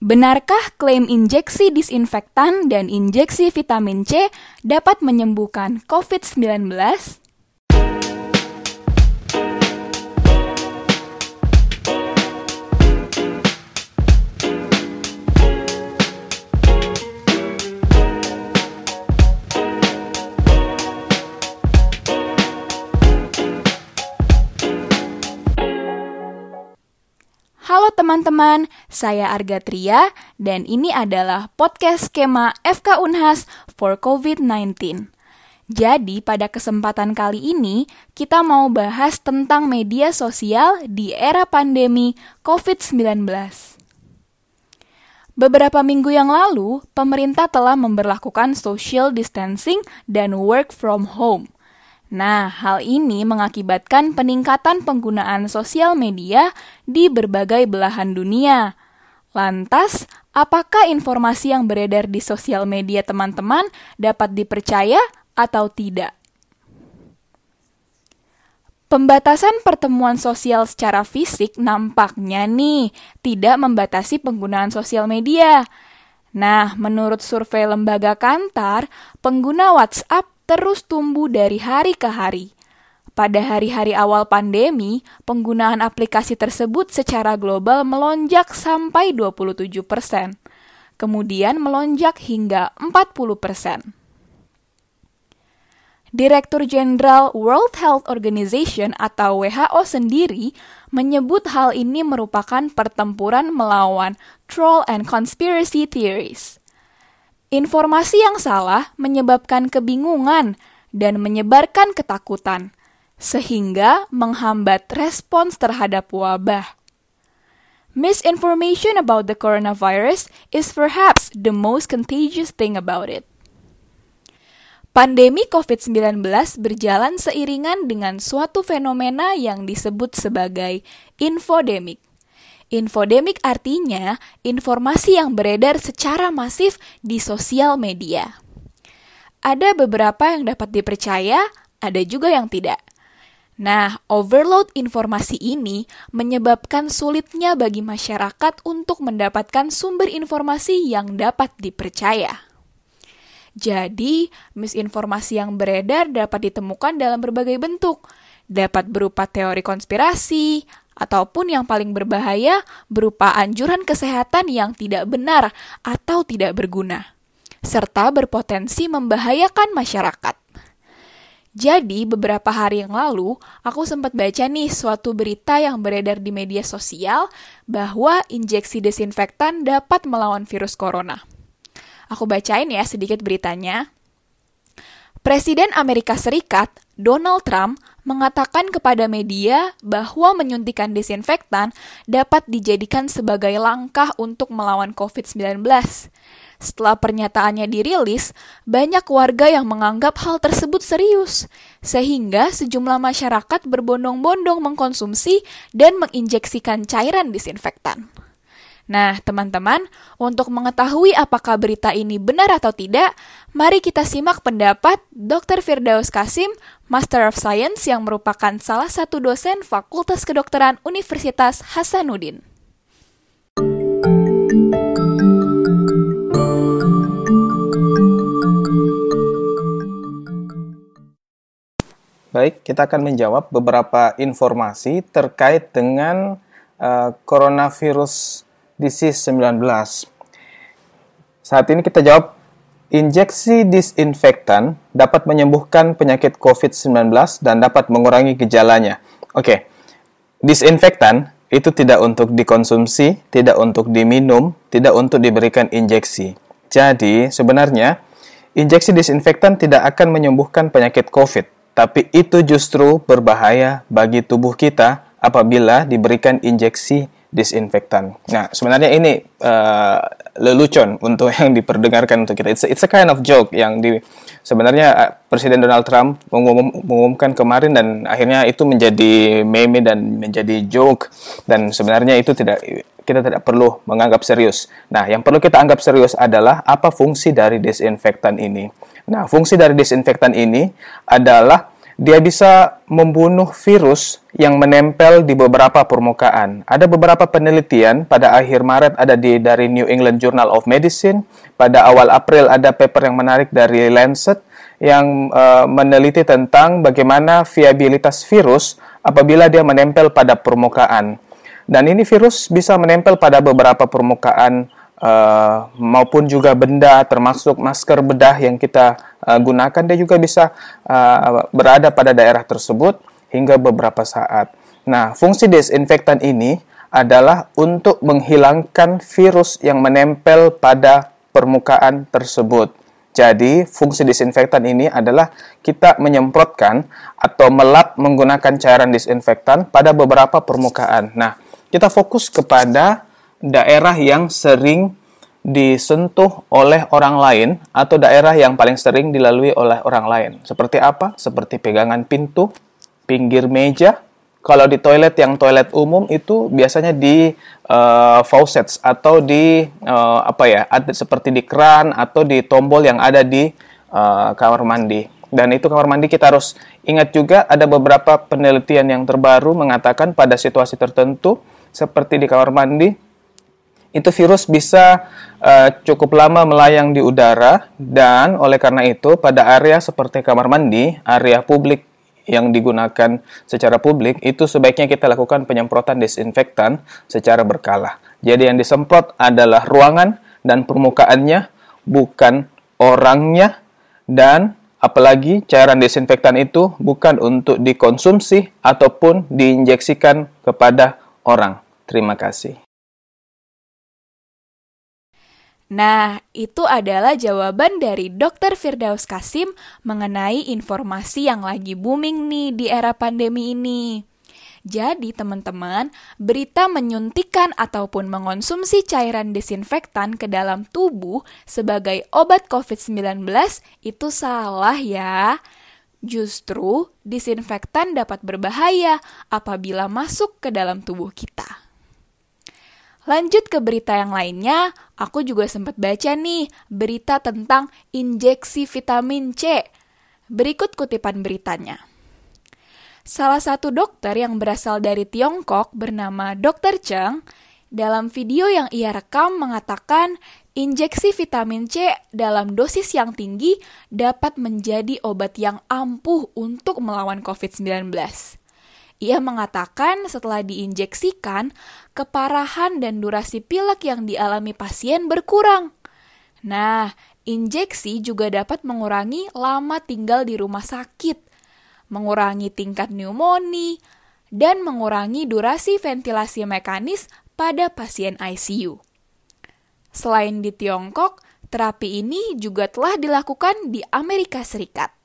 Benarkah klaim injeksi disinfektan dan injeksi vitamin C dapat menyembuhkan COVID-19? Teman-teman, saya Arga Tria dan ini adalah podcast skema FK Unhas for COVID-19. Jadi pada kesempatan kali ini kita mau bahas tentang media sosial di era pandemi COVID-19. Beberapa minggu yang lalu, pemerintah telah memperlakukan social distancing dan work from home – Nah, hal ini mengakibatkan peningkatan penggunaan sosial media di berbagai belahan dunia. Lantas, apakah informasi yang beredar di sosial media teman-teman dapat dipercaya atau tidak? Pembatasan pertemuan sosial secara fisik nampaknya nih tidak membatasi penggunaan sosial media. Nah, menurut survei lembaga Kantar, pengguna WhatsApp terus tumbuh dari hari ke hari. Pada hari-hari awal pandemi, penggunaan aplikasi tersebut secara global melonjak sampai 27 persen, kemudian melonjak hingga 40 persen. Direktur Jenderal World Health Organization atau WHO sendiri menyebut hal ini merupakan pertempuran melawan troll and conspiracy theories. Informasi yang salah menyebabkan kebingungan dan menyebarkan ketakutan, sehingga menghambat respons terhadap wabah. Misinformation about the coronavirus is perhaps the most contagious thing about it. Pandemi COVID-19 berjalan seiringan dengan suatu fenomena yang disebut sebagai infodemik. Infodemik artinya informasi yang beredar secara masif di sosial media. Ada beberapa yang dapat dipercaya, ada juga yang tidak. Nah, overload informasi ini menyebabkan sulitnya bagi masyarakat untuk mendapatkan sumber informasi yang dapat dipercaya. Jadi, misinformasi yang beredar dapat ditemukan dalam berbagai bentuk, dapat berupa teori konspirasi, ataupun yang paling berbahaya berupa anjuran kesehatan yang tidak benar atau tidak berguna, serta berpotensi membahayakan masyarakat. Jadi, beberapa hari yang lalu, aku sempat baca nih suatu berita yang beredar di media sosial bahwa injeksi desinfektan dapat melawan virus corona. Aku bacain ya sedikit beritanya. Presiden Amerika Serikat, Donald Trump, mengatakan kepada media bahwa menyuntikan desinfektan dapat dijadikan sebagai langkah untuk melawan COVID-19. Setelah pernyataannya dirilis, banyak warga yang menganggap hal tersebut serius, sehingga sejumlah masyarakat berbondong-bondong mengkonsumsi dan menginjeksikan cairan desinfektan. Nah, teman-teman, untuk mengetahui apakah berita ini benar atau tidak, mari kita simak pendapat Dr. Firdaus Kasim, Master of Science yang merupakan salah satu dosen Fakultas Kedokteran Universitas Hasanuddin. Baik, kita akan menjawab beberapa informasi terkait dengan uh, coronavirus disease 19. Saat ini kita jawab, injeksi disinfektan dapat menyembuhkan penyakit COVID-19 dan dapat mengurangi gejalanya. Oke, okay. disinfektan itu tidak untuk dikonsumsi, tidak untuk diminum, tidak untuk diberikan injeksi. Jadi, sebenarnya injeksi disinfektan tidak akan menyembuhkan penyakit COVID, tapi itu justru berbahaya bagi tubuh kita apabila diberikan injeksi disinfektan. Nah, sebenarnya ini uh, lelucon untuk yang diperdengarkan untuk kita. It's a, it's a kind of joke yang di sebenarnya uh, Presiden Donald Trump mengumum, mengumumkan kemarin dan akhirnya itu menjadi meme dan menjadi joke dan sebenarnya itu tidak kita tidak perlu menganggap serius. Nah, yang perlu kita anggap serius adalah apa fungsi dari disinfektan ini. Nah, fungsi dari disinfektan ini adalah dia bisa membunuh virus yang menempel di beberapa permukaan. Ada beberapa penelitian pada akhir Maret ada di dari New England Journal of Medicine, pada awal April ada paper yang menarik dari Lancet yang uh, meneliti tentang bagaimana viabilitas virus apabila dia menempel pada permukaan. Dan ini virus bisa menempel pada beberapa permukaan uh, maupun juga benda termasuk masker bedah yang kita uh, gunakan dia juga bisa uh, berada pada daerah tersebut hingga beberapa saat. Nah, fungsi desinfektan ini adalah untuk menghilangkan virus yang menempel pada permukaan tersebut. Jadi, fungsi disinfektan ini adalah kita menyemprotkan atau melap menggunakan cairan disinfektan pada beberapa permukaan. Nah, kita fokus kepada daerah yang sering disentuh oleh orang lain atau daerah yang paling sering dilalui oleh orang lain. Seperti apa? Seperti pegangan pintu, pinggir meja. Kalau di toilet yang toilet umum itu biasanya di uh, faucets atau di uh, apa ya? Ada seperti di keran atau di tombol yang ada di uh, kamar mandi. Dan itu kamar mandi kita harus ingat juga ada beberapa penelitian yang terbaru mengatakan pada situasi tertentu seperti di kamar mandi itu virus bisa uh, cukup lama melayang di udara dan oleh karena itu pada area seperti kamar mandi, area publik yang digunakan secara publik itu sebaiknya kita lakukan penyemprotan disinfektan secara berkala. Jadi yang disemprot adalah ruangan dan permukaannya bukan orangnya dan apalagi cairan disinfektan itu bukan untuk dikonsumsi ataupun diinjeksikan kepada orang. Terima kasih. Nah, itu adalah jawaban dari Dr. Firdaus Kasim mengenai informasi yang lagi booming nih di era pandemi ini. Jadi, teman-teman, berita menyuntikkan ataupun mengonsumsi cairan desinfektan ke dalam tubuh sebagai obat COVID-19 itu salah ya. Justru, disinfektan dapat berbahaya apabila masuk ke dalam tubuh kita. Lanjut ke berita yang lainnya, aku juga sempat baca nih berita tentang injeksi vitamin C. Berikut kutipan beritanya. Salah satu dokter yang berasal dari Tiongkok bernama Dr. Cheng, dalam video yang ia rekam mengatakan injeksi vitamin C dalam dosis yang tinggi dapat menjadi obat yang ampuh untuk melawan COVID-19. Ia mengatakan setelah diinjeksikan, keparahan dan durasi pilek yang dialami pasien berkurang. Nah, injeksi juga dapat mengurangi lama tinggal di rumah sakit, mengurangi tingkat pneumonia, dan mengurangi durasi ventilasi mekanis pada pasien ICU. Selain di Tiongkok, terapi ini juga telah dilakukan di Amerika Serikat.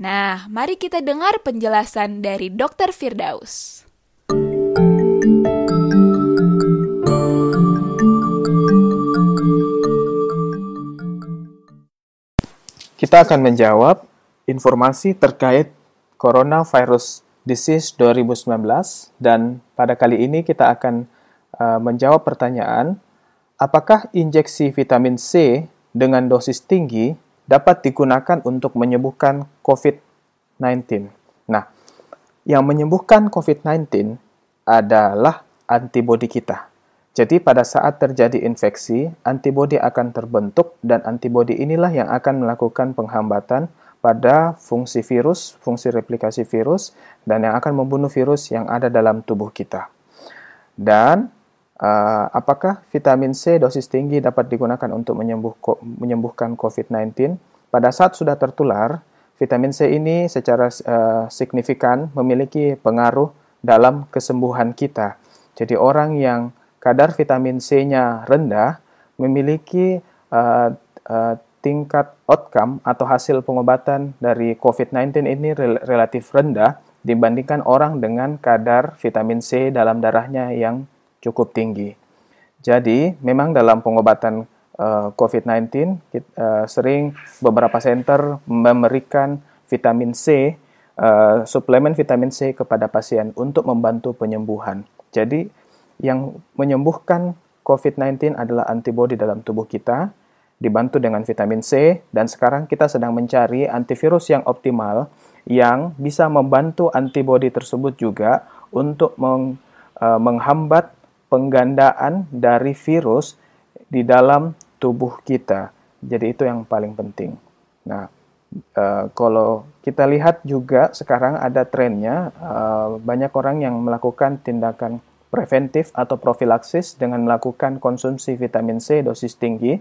Nah, mari kita dengar penjelasan dari Dr. Firdaus. Kita akan menjawab informasi terkait Coronavirus Disease 2019 dan pada kali ini kita akan uh, menjawab pertanyaan apakah injeksi vitamin C dengan dosis tinggi dapat digunakan untuk menyembuhkan COVID-19. Nah, yang menyembuhkan COVID-19 adalah antibodi kita. Jadi pada saat terjadi infeksi, antibodi akan terbentuk dan antibodi inilah yang akan melakukan penghambatan pada fungsi virus, fungsi replikasi virus, dan yang akan membunuh virus yang ada dalam tubuh kita. Dan Uh, apakah vitamin C dosis tinggi dapat digunakan untuk menyembuh, menyembuhkan COVID-19? Pada saat sudah tertular, vitamin C ini secara uh, signifikan memiliki pengaruh dalam kesembuhan kita. Jadi orang yang kadar vitamin C-nya rendah memiliki uh, uh, tingkat outcome atau hasil pengobatan dari COVID-19 ini rel relatif rendah dibandingkan orang dengan kadar vitamin C dalam darahnya yang cukup tinggi. Jadi, memang dalam pengobatan uh, eh, COVID-19 uh, sering beberapa center memberikan vitamin C, uh, suplemen vitamin C kepada pasien untuk membantu penyembuhan. Jadi, yang menyembuhkan COVID-19 adalah antibodi dalam tubuh kita, dibantu dengan vitamin C, dan sekarang kita sedang mencari antivirus yang optimal yang bisa membantu antibodi tersebut juga untuk meng, uh, menghambat penggandaan dari virus di dalam tubuh kita. Jadi itu yang paling penting. Nah, uh, kalau kita lihat juga sekarang ada trennya uh, banyak orang yang melakukan tindakan preventif atau profilaksis dengan melakukan konsumsi vitamin C dosis tinggi.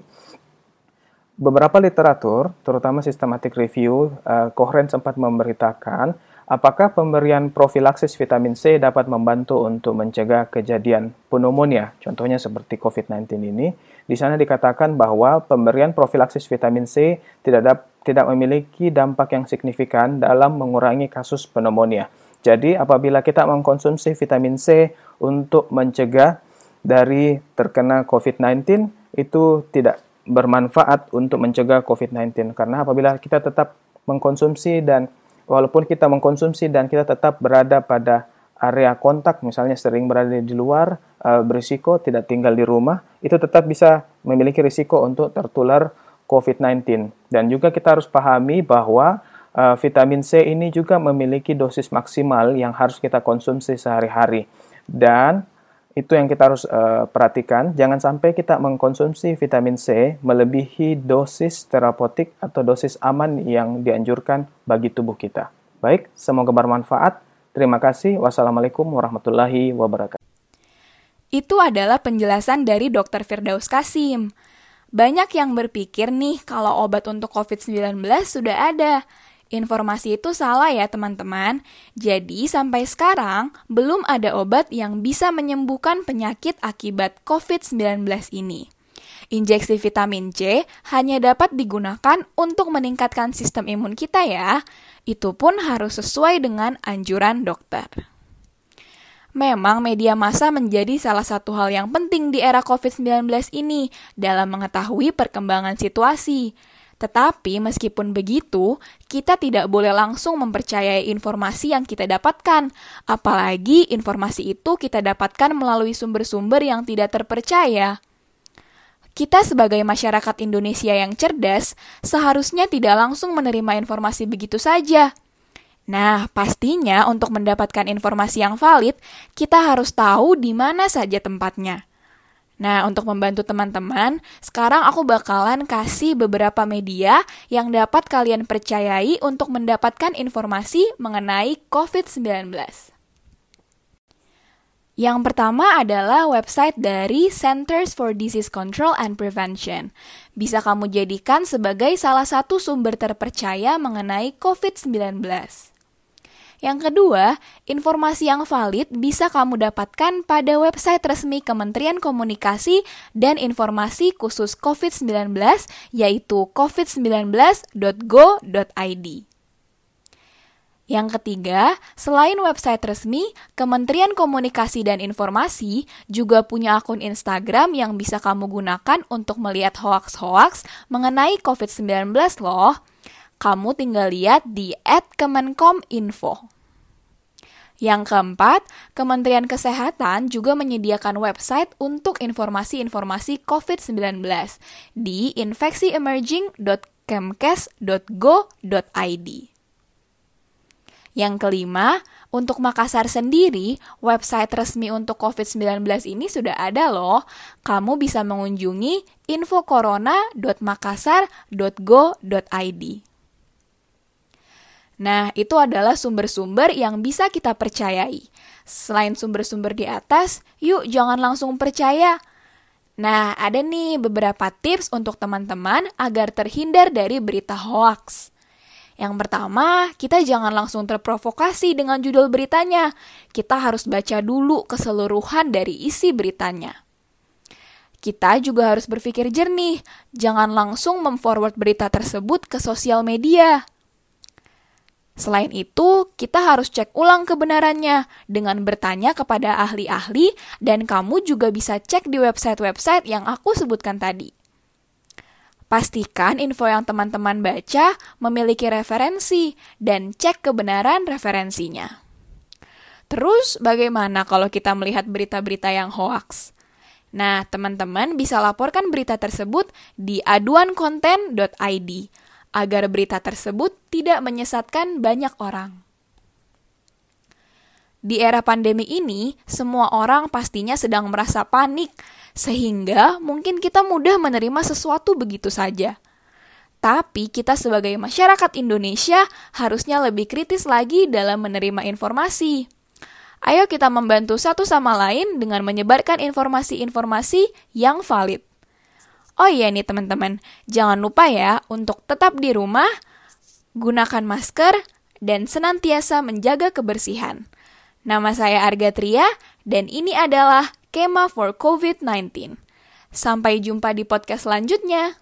Beberapa literatur, terutama systematic review, uh, Cochrane sempat memberitakan apakah pemberian profilaksis vitamin C dapat membantu untuk mencegah kejadian pneumonia, contohnya seperti COVID-19 ini. Di sana dikatakan bahwa pemberian profilaksis vitamin C tidak tidak memiliki dampak yang signifikan dalam mengurangi kasus pneumonia. Jadi, apabila kita mengkonsumsi vitamin C untuk mencegah dari terkena COVID-19, itu tidak bermanfaat untuk mencegah COVID-19 karena apabila kita tetap mengkonsumsi dan walaupun kita mengkonsumsi dan kita tetap berada pada area kontak, misalnya sering berada di luar, uh, berisiko tidak tinggal di rumah, itu tetap bisa memiliki risiko untuk tertular COVID-19. Dan juga kita harus pahami bahwa uh, vitamin C ini juga memiliki dosis maksimal yang harus kita konsumsi sehari-hari. Dan itu yang kita harus uh, perhatikan, jangan sampai kita mengkonsumsi vitamin C melebihi dosis terapeutik atau dosis aman yang dianjurkan bagi tubuh kita. Baik, semoga bermanfaat. Terima kasih. Wassalamualaikum warahmatullahi wabarakatuh. Itu adalah penjelasan dari Dr. Firdaus Kasim. Banyak yang berpikir nih kalau obat untuk COVID-19 sudah ada. Informasi itu salah ya teman-teman. Jadi sampai sekarang belum ada obat yang bisa menyembuhkan penyakit akibat COVID-19 ini. Injeksi vitamin C hanya dapat digunakan untuk meningkatkan sistem imun kita ya. Itu pun harus sesuai dengan anjuran dokter. Memang media massa menjadi salah satu hal yang penting di era COVID-19 ini dalam mengetahui perkembangan situasi. Tetapi meskipun begitu, kita tidak boleh langsung mempercayai informasi yang kita dapatkan, apalagi informasi itu kita dapatkan melalui sumber-sumber yang tidak terpercaya. Kita sebagai masyarakat Indonesia yang cerdas, seharusnya tidak langsung menerima informasi begitu saja. Nah, pastinya untuk mendapatkan informasi yang valid, kita harus tahu di mana saja tempatnya. Nah, untuk membantu teman-teman, sekarang aku bakalan kasih beberapa media yang dapat kalian percayai untuk mendapatkan informasi mengenai COVID-19. Yang pertama adalah website dari Centers for Disease Control and Prevention. Bisa kamu jadikan sebagai salah satu sumber terpercaya mengenai COVID-19. Yang kedua, informasi yang valid bisa kamu dapatkan pada website resmi Kementerian Komunikasi dan Informasi khusus COVID-19 yaitu covid19.go.id. Yang ketiga, selain website resmi, Kementerian Komunikasi dan Informasi juga punya akun Instagram yang bisa kamu gunakan untuk melihat hoaks-hoaks mengenai COVID-19 loh kamu tinggal lihat di @kemenkominfo. Yang keempat, Kementerian Kesehatan juga menyediakan website untuk informasi-informasi COVID-19 di infeksiemerging.kemkes.go.id. Yang kelima, untuk Makassar sendiri, website resmi untuk COVID-19 ini sudah ada loh. Kamu bisa mengunjungi infocorona.makassar.go.id. Nah, itu adalah sumber-sumber yang bisa kita percayai. Selain sumber-sumber di atas, yuk jangan langsung percaya. Nah, ada nih beberapa tips untuk teman-teman agar terhindar dari berita hoax. Yang pertama, kita jangan langsung terprovokasi dengan judul beritanya. Kita harus baca dulu keseluruhan dari isi beritanya. Kita juga harus berpikir jernih, jangan langsung memforward berita tersebut ke sosial media. Selain itu, kita harus cek ulang kebenarannya dengan bertanya kepada ahli-ahli dan kamu juga bisa cek di website-website yang aku sebutkan tadi. Pastikan info yang teman-teman baca memiliki referensi dan cek kebenaran referensinya. Terus, bagaimana kalau kita melihat berita-berita yang hoaks? Nah, teman-teman bisa laporkan berita tersebut di aduankonten.id agar berita tersebut tidak menyesatkan banyak orang. Di era pandemi ini, semua orang pastinya sedang merasa panik, sehingga mungkin kita mudah menerima sesuatu begitu saja. Tapi kita sebagai masyarakat Indonesia harusnya lebih kritis lagi dalam menerima informasi. Ayo kita membantu satu sama lain dengan menyebarkan informasi-informasi yang valid. Oh iya nih teman-teman, jangan lupa ya untuk tetap di rumah, gunakan masker, dan senantiasa menjaga kebersihan. Nama saya Arga Tria, dan ini adalah Kema for COVID-19. Sampai jumpa di podcast selanjutnya.